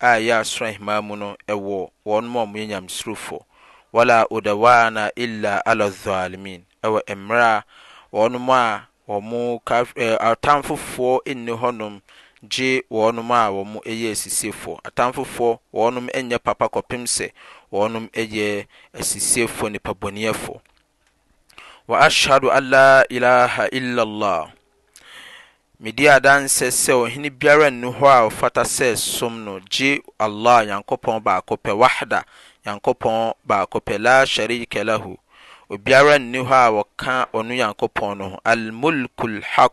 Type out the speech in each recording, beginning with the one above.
a ɛyɛ asoro ahemman mu no wɔ wɔnom a wɔyɛ Nyamesurofoɔ, Wala udwana illa ala zalimin, wɔ mmerɛ a wɔnom a wɔn kaf eh, atamfofoɔ nni hɔnom gye wɔnom a wɔn yɛ asisiefoɔ. Atamfofoɔ, wɔnom nyɛ papa kɔpem sɛ wɔnom yɛ asisiefoɔ, nipabɔneɛfoɔ. wa ashadu an la ilaha illallah, medi adanse sɛ ɔhene biara nni hɔ a ɔfata sɛ som no gye Allah Nyankopɔn baako pɛ, wahda, Nyankopɔn baako pɛ, la sharika lahu, obiara nni hɔ a wɔka ɔno Nyankopɔn no ho, al mulkul haq,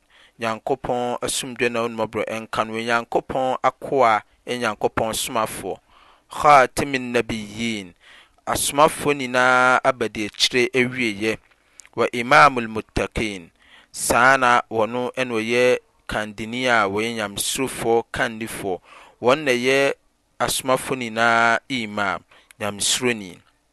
Nyankopɔn asomdwoeɛ ne ahummɔborɔ nka no, Onyankopɔn akoa ne Nyankopɔn somafoɔ, Khaatimi Nabiyyiin, Asomafoɔ nyinaa abadiakyire awieɛ, Wa Imaamul Muttaqiin, saa na ɔno na ɔyɛ Kandini a ɔyɛ Nyamesurofoɔ Kandifoɔ, wɔn na ɛyɛ Asomafoɔ nyinaa Imaam, Nyamesuroni.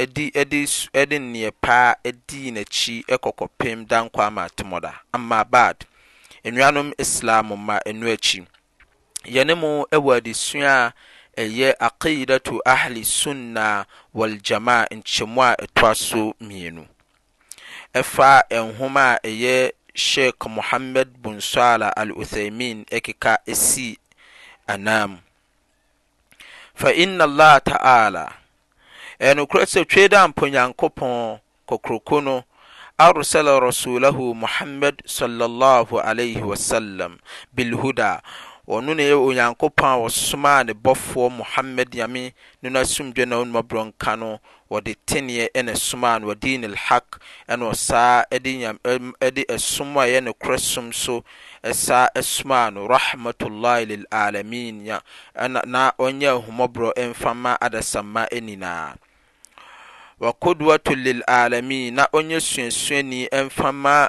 ɛdi ɛde ɛde nneɛ paa dii n'akyi kɔ kɔpem da nkwa ama atomɔda. Amma ba'd, anuanom Islam mma, ɛno akyi, yɛne mo wɔ adesua a ɛyɛ Aqeedatu Ahli Sunna Wal Jamaah nkyɛmu a ɛtoa so mmienu. Ɛfa nwoma a ɛyɛ Sheikh Muhammad Bun Swaleh Al Uthaymin keka sii ananmu. Fa inna Allah ta'ala, ɛyɛ nokorɛ sɛ Tweedampo Nyankopɔn Kokroko no arsala Rasulahu Muhammad sallallahu alaihi wa sallam bil-huda, ɔno na ɛyɛ Onyankopɔn a ɔsomaa ne bɔfoɔ Muhammad Nyame no n'asomdwoeɛ ne n'ahummɔborɔ nka no wɔde teneɛ na ɛsomaa no, wadeen alhaq, ɛna ɔsaa de Nyam ɛde ɛsom a ɛyɛ nokorɛ som so ɛsaa somaa no, rahmatullahi lil'alameen, Nya ɛna na ɔnyɛ ahummɔborɔ mfa mma adasamma nyinaa, wa qudwatun lil'alameen, na ɔnyɛ suasuani mfa mma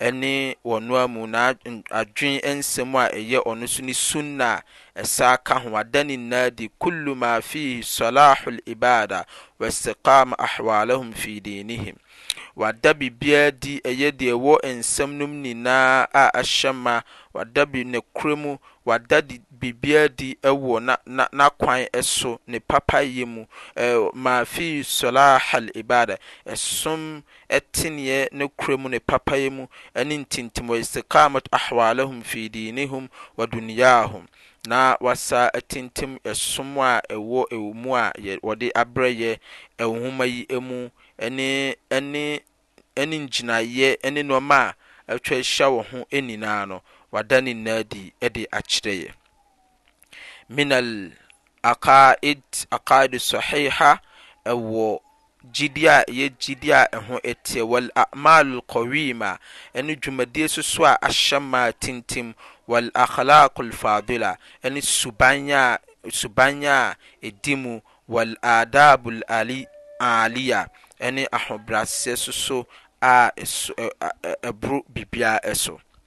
ɛne wɔn ara mu, na adwen nsɛm a ɛyɛ ɔno so ne sunna a ɛsaa ka ho, ada ne nna adi, kullu ma fihi salaah al-ibada wa istiqama ahwalahum fi dinihim, wada biribiara adi, ɛyɛ deɛ ɛwɔ nsɛm no mu nyinaa a ahyɛ ma, wada bi nokorɛ mu, wada di biribiara adi ɛwɔ na na n'akwan ɛso, ne papayɛ mu, ɛɛ ma fihi salaah al-ibada, ɛsom ɛteneɛ nokorɛ mu ne papayɛ mu ne ntintim waistikamat ahwalahum fii diinihum wa duniyaahum na wasa atintim ɛsom a ɛwɔ ɛwɔ mu a yɛ wɔde abrɛ yɛ ɛnwoma yi ɛmu ɛne ɛne ɛne ngyinaeɛ ɛne nnoɔma a atwa ahyia wɔ ho ɛnyinaa no wada ne nyinaa adi ɛde akyerɛ yɛ. Minal Aqaa'id, Aqaa'id Sahiha, ɛwɔ gyidie a ɛyɛ gyidie a ɛho ɛteɛ, Wal A'maalul Qawiima, ɛne dwumadie nso so a ahyɛ ma a ɛtintim, Wal Akhlaaqul Faadila, ɛne suban a suban a ɛdi mu, Wal Aadaabul Ali Aaliya, ɛne ahobrɛaseɛ nso so a ɛso ɛ ɛ ɛboro biribiara so.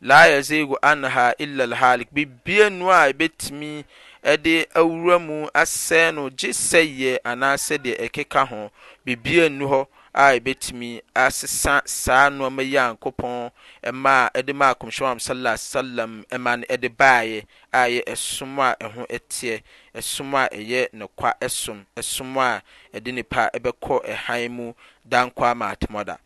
Laa yazigu anha illa lhaalik, biribiara nnu a ɛbɛtumi de awura mu asɛe no gye sɛeɛ anaa sɛdeɛ ɛkeka ho, biribiara nnu hɔ a ɛbɛtumi asesa saa nnoɔma yi a Nkopɔn maa ɛde maa Kɔmhyɛ Muhammad sallallahu alaihi wasallam ɛma no ɛde baeɛ a ɛyɛ ɛsom a ɛho ɛteɛ, ɛsom a ɛyɛ nokwa ɛsom, ɛsom a ɛde nipa ɛbɛkɔ ɛhan mu dankwa ama atmɔda.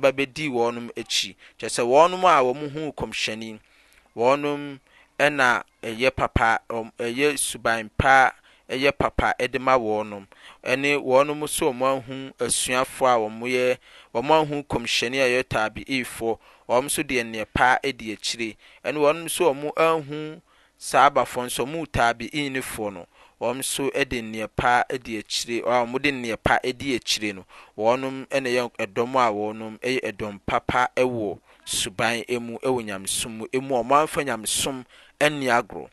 ba bɛdii wɔnom akyi, kyerɛ sɛ wɔnom a wɔhuu Kɔmhyɛni, wɔnom na ɛyɛ papa, ɛyɛ suban pa, ɛyɛ papa de ma wɔnom, ɛne wɔnom nso a wɔanhu asuafoɔ a wɔyɛ, wɔanhu Kɔmhyɛni a wɔyɛ Taabi'ifoɔ, wɔnom nso deɛ neɛ pa di akyire, ɛne wɔnom nso a wɔanhu Saabafoɔ nso, wɔn Taabi'iinfoɔ no, wɔn nso de nneɛ pa di akyire, a wɔde nneɛ pa di akyire no, wɔnom na ɛyɛ ɛdɔm a wɔnom yɛ ɛdɔm papa wɔ suban mu, wɔ Nyamesom mu, mu a wɔamfa Nyamesom anni agorɔ.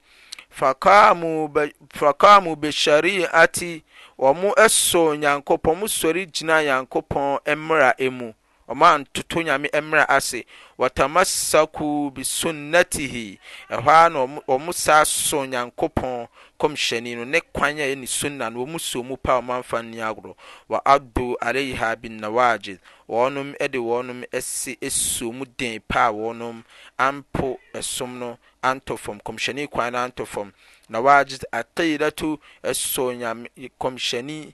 Faqaamuu ba faqaamuu bi shari'ati, wɔn sɔɔ Nyankopɔn, wɔn sɔre gyinaa Nyankopɔn mmara mu. wɔantoto Nyame mmra ase, Watamasakuu bisunnatihi, ɛhɔ ara na wɔn saa soo Nyankopɔn Kɔmhyɛni no ne kwan a ɛyɛ ne Sunnah no, wɔn soo mu paa wɔn amfa anni agorɔ, Wa adduu alaiha binnawaajidh, wɔnom de wɔnom se soo mu den paa wɔnom ampo ɛsom no antɔ fam, Kɔmhyɛni kwan no antɔ fam, Nawaajidh aqiidatu, ɛsoo Nyame Kɔmhyɛni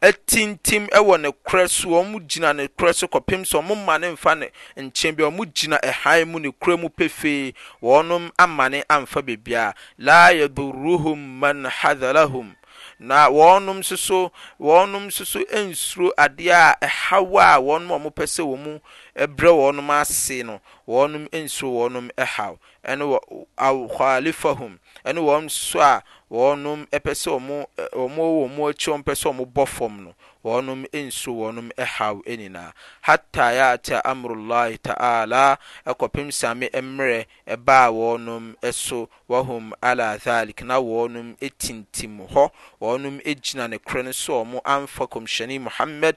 atintim wɔ ne korɛ so, wɔn gyina ne korɛ so kɔpem sɛ wɔn mma no mfa ne nkyɛn bia, wɔn gyina ɛhan mu ne korɛ mu pefee, wɔn ammane amfa bebia, laa yaduruhum man hadalahum, na wɔn nso so, wɔn nso so nsuro adeɛ a ɛhaw a wɔn a wɔpɛ sɛ wɔn brɛ wɔn ase no, wɔn nsuro wɔn ɛhaw, ɛne wɔ aw khalifahum ɛne wɔn nso a wɔnom pɛ sɛ wɔn wɔn wɔ wɔn akyi wɔn pɛ sɛ wɔn bɔ fam no wɔnom nso wɔnom haw nyinaa hatta ya'ta amrullahi ta'ala ɛkɔpem same mmerɛ ɛbaa wɔnom so wahum ala dhalik na wɔnom tintim hɔ wɔnom gyina ne korɛ no so wɔn amfa kɔmhyɛni Muhammad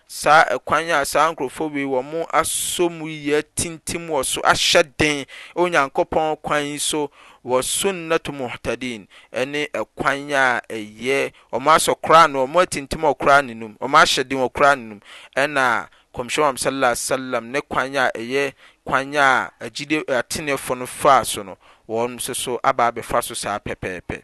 Saa ɛkwan a saa nkurɔfoɔ wei wɔn asɔ mu yi atintim wɔ so ahyɛ den Onyankopɔn kwan yi so wɔ Sunnatu Muhtadeen ɛne ɛkwan a ɛyɛ wɔn asɔ Qur'aan no wɔn atintim wɔ Qur'aan no mu wɔn ahyɛ den wɔ Qur'aan no mu ɛna Kɔmhyɛni Muhammad Sallallahu Alaihi Wasallam ne kwan a ɛyɛ kwan a agyide ateneɛfoɔ no faa so no wɔn nso so aba abɛfa so saa pɛpɛɛpɛ.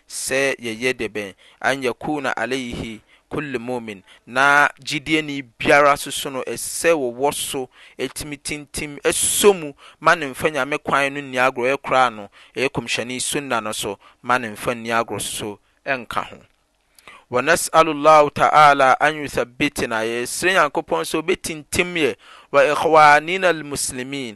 sɛ yɛyɛ dɛbɛn an yakuna alaihi kullu mu'min, na gyidieni biara nso so no ɛsɛ sɛ wɔwɔ so tumi tintim sɔ mu ma no mfa Nyame kwan no nni agorɔ, ɛyɛ koraa no ɛyɛ Kɔmhyɛni sunnah no so ma no mfa nni agorɔ so nka ho. Wa nas'alu Allahu ta'ala an yuthabbitina, yɛsrɛ Nyankopɔn sɛ ɔbɛtintim yɛ, wa ikhwaanina al-muslimin,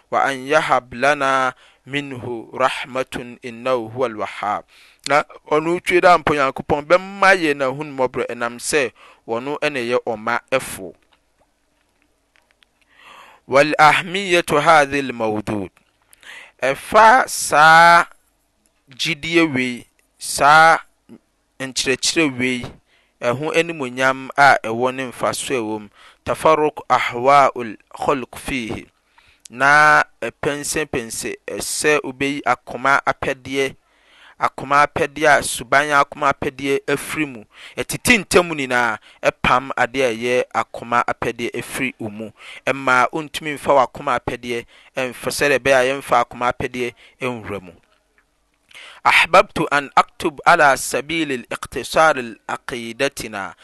wa an yahab lana minhu rahmatun innahu huwal wahhab, na ɔno twe dɛ ampa Onyankopɔn bɛma yɛn n'ahummɔborɔ ɛnam sɛ ɔno na ɛyɛ ɔma ɛfoɔ. Wal ahmiyatu hadhi al mawdud, ɛfa saa gyidie wei, saa nkyerɛkyerɛ wei, ɛho animuonyam a ɛwɔ ne mfaso a ɛwɔ mu, tafarruq ahwa'ul khalq fiihi, na ɛpɛnsɛpɛnsɛ sɛ wobɛyi akoma apɛdeɛ, akoma apɛdeɛ a suban akoma apɛdeɛ afiri mu, ɛtete ntam nyinaa, ɛpam adeɛ a ɛyɛ akoma apɛdeɛ afiri wo mu, ɛma wontumi mfa w'akoma apɛdeɛ mfa, sɛdeɛ ɛbɛyɛ a yɛmfa akoma apɛdeɛ nwura mu. Ahbabtu an aktub ala sabil ikhtisar aqidatina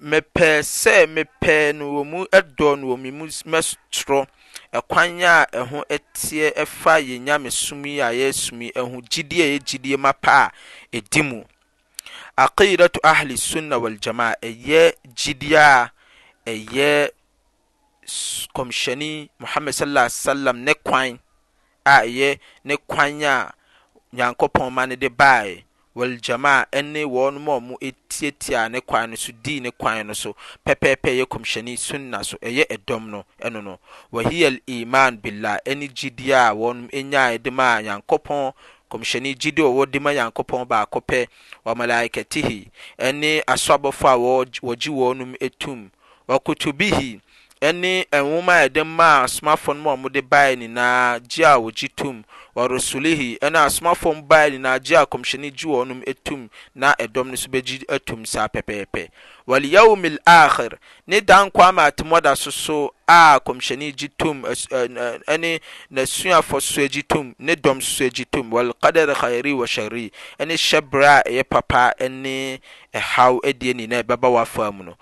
Mepɛ sɛ mepɛ no wɔ mu dɔ no wɔ me mu mɛtwerɛ ɛkwan a ɛho teɛ ɛfa yɛ nyamesom yi a yɛresom yi ɛho gyidie a yɛ gyidie mapa a ɛdi mu Aqidatu ahli sunna wal jamaa ɛyɛ gyidie a ɛyɛ Kɔmhyɛni Muhammad sallallahu alaihi wasallam ne kwan a ɛyɛ ne kwan a Nyankopɔn ma no de baeɛ, wal jamaa ɛne wɔn a wɔtiatiaa ne kwan no so dii ne kwan no so pɛpɛɛpɛ ɛyɛ Kɔmhyɛni sunna so ɛyɛ ɛdɔm no, ɛno no, wa hiya al imaan billah ɛne gyidie a wɔn nyaeɛ de maa Nyankopɔn, Kɔmhyɛni gyidie a wɔwɔ de ma Nyankopɔn baakopɛ, wa malaikatihi ɛne aso abɔfoɔ a wɔgye wɔn tum, Wa Kutubihi ne Nwoma a Yɛde maa Asomafoɔ no mu a wɔde baeɛ nyinaa gye a wɔgye tom, Wa Rusulihi ne Asomafoɔ mu baeɛ nyinaa gye a Nkɔmhyɛni gye wɔnom tom na ɛdɔm no nso bɛgye atom saa pɛpɛɛpɛ, Wal Yawmil Aakhir ne Da Nkwa ma Atemmuadaso so a Nkɔmhyɛni gye tom ne N'asuafoɔ nso gye tom, ne dɔm nso gye tom, Wal Qadari Khairihi Wa Sharrihi ne Hyɛ berɛ a ɛyɛ papa ne ɛhaw deɛ nyinaa a ɛbɛba w'afaa mu no,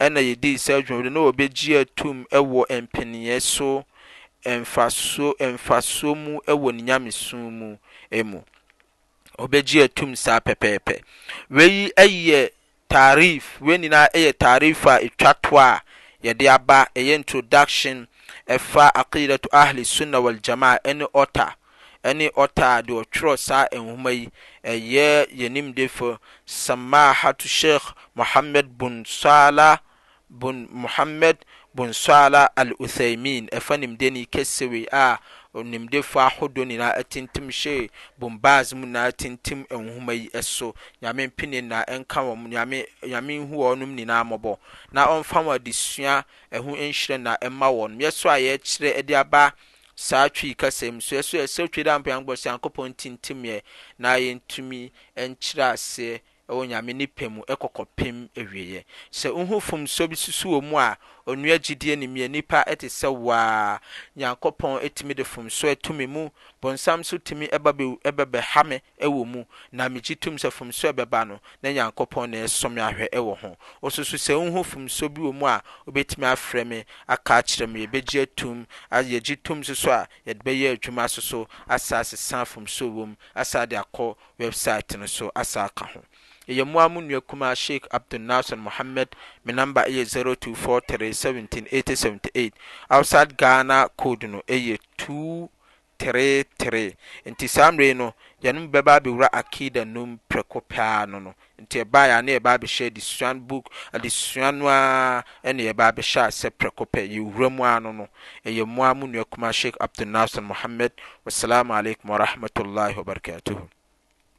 na yedii saa dwumadi no na wɔbegye atom wɔ mpeneɛ so mfaso mfasoɔ mu wɔ ne nyamesom mu mu. Wɔbegye atom saa pɛpɛɛpɛ. Wei yi yɛ taarif, wei nyinaa yɛ taarif a ɛtwa to a yɛde aba, ɛyɛ introduction ɛfa Aqiidatu Ahli Sunna Wal Jamaa ɛne Ɔtaa ɛne ɔtaa a deɛ ɔtwerɛ saa nwoma yi ɛyɛ yɛn nimdefo Samahatu Sheikh Mohammed bun Salah bun Mohammed bun Salah Al-Uthaymin ɛfa nimdeni kɛseɛ wei a nimdefo ahodoɔ nyinaa atintim Sheikh bun Baz mu nyinaa atintim nwoma yi so Nyame mpene nyinaa ɛnka wɔn Nyame Nyame nhu wɔnom nyinaa mmɔbɔ na ɔmfa wɔn adesua ɛho nhyira nyinaa ɛmma wɔnom yɛ so a yɛkyerɛ ɛde aba Saa Twi kasa yi mu nso, ɛso ɛsɛ Otwi dɛ ampa Nyankopɔn sɛ Nyankopɔn tsintsimeɛ na yentumi nkyerɛ aseɛ wɔ Nyame ne pɛ mu kɔ kɔpem awieɛ. Sɛ wohu fomsoɔ bi susu wɔ mu a, onua gyidie ni mie nipa te sɛ wo ara. Nyankopɔn tumi de fomsoɔ to me mu, bonsam nso tumi ba bɛ bɛbɛha me. wɔ mu, na megye tom sɛ fomso a ɛbɛba no, na Nyankopɔn na ɛsɔ me ahwɛ wɔ ho. Wososo sɛ woho fomso bi wɔ mu a, wobɛtumi afrɛ me aka akyerɛ me. Yɛbɛgye atom, a yɛgye tom nso so a yɛde bɛyɛ adwuma asoso asa asesa fomso a ɛwɔ mu, asa de akɔ wɛbsaet no so asa aka ho. Yɛyɛ mo ara mo nua kumaa Sheik Abdul Nasser Mohammed, me namba yɛ 0243 17 80 78, outside Ghana code no yɛ 2 tereteree. Nti saa mmerɛ yi no, yɛne mo bɛba abɛwura Aqidah no mu prɛko pɛ ara no no. Nti ɛbaeɛ a na yɛba abɛhyɛ adesua no book, adesua no ara na yɛba abɛhyɛ aseɛ prɛko pɛ, yɛwura mu ara no no. Ɛyɛ mo ara mo nua kumaa Sheikh Abdulnasir Mohammed. Wassalaamu Alaikum Warahmatullahi Wabarakatuhu.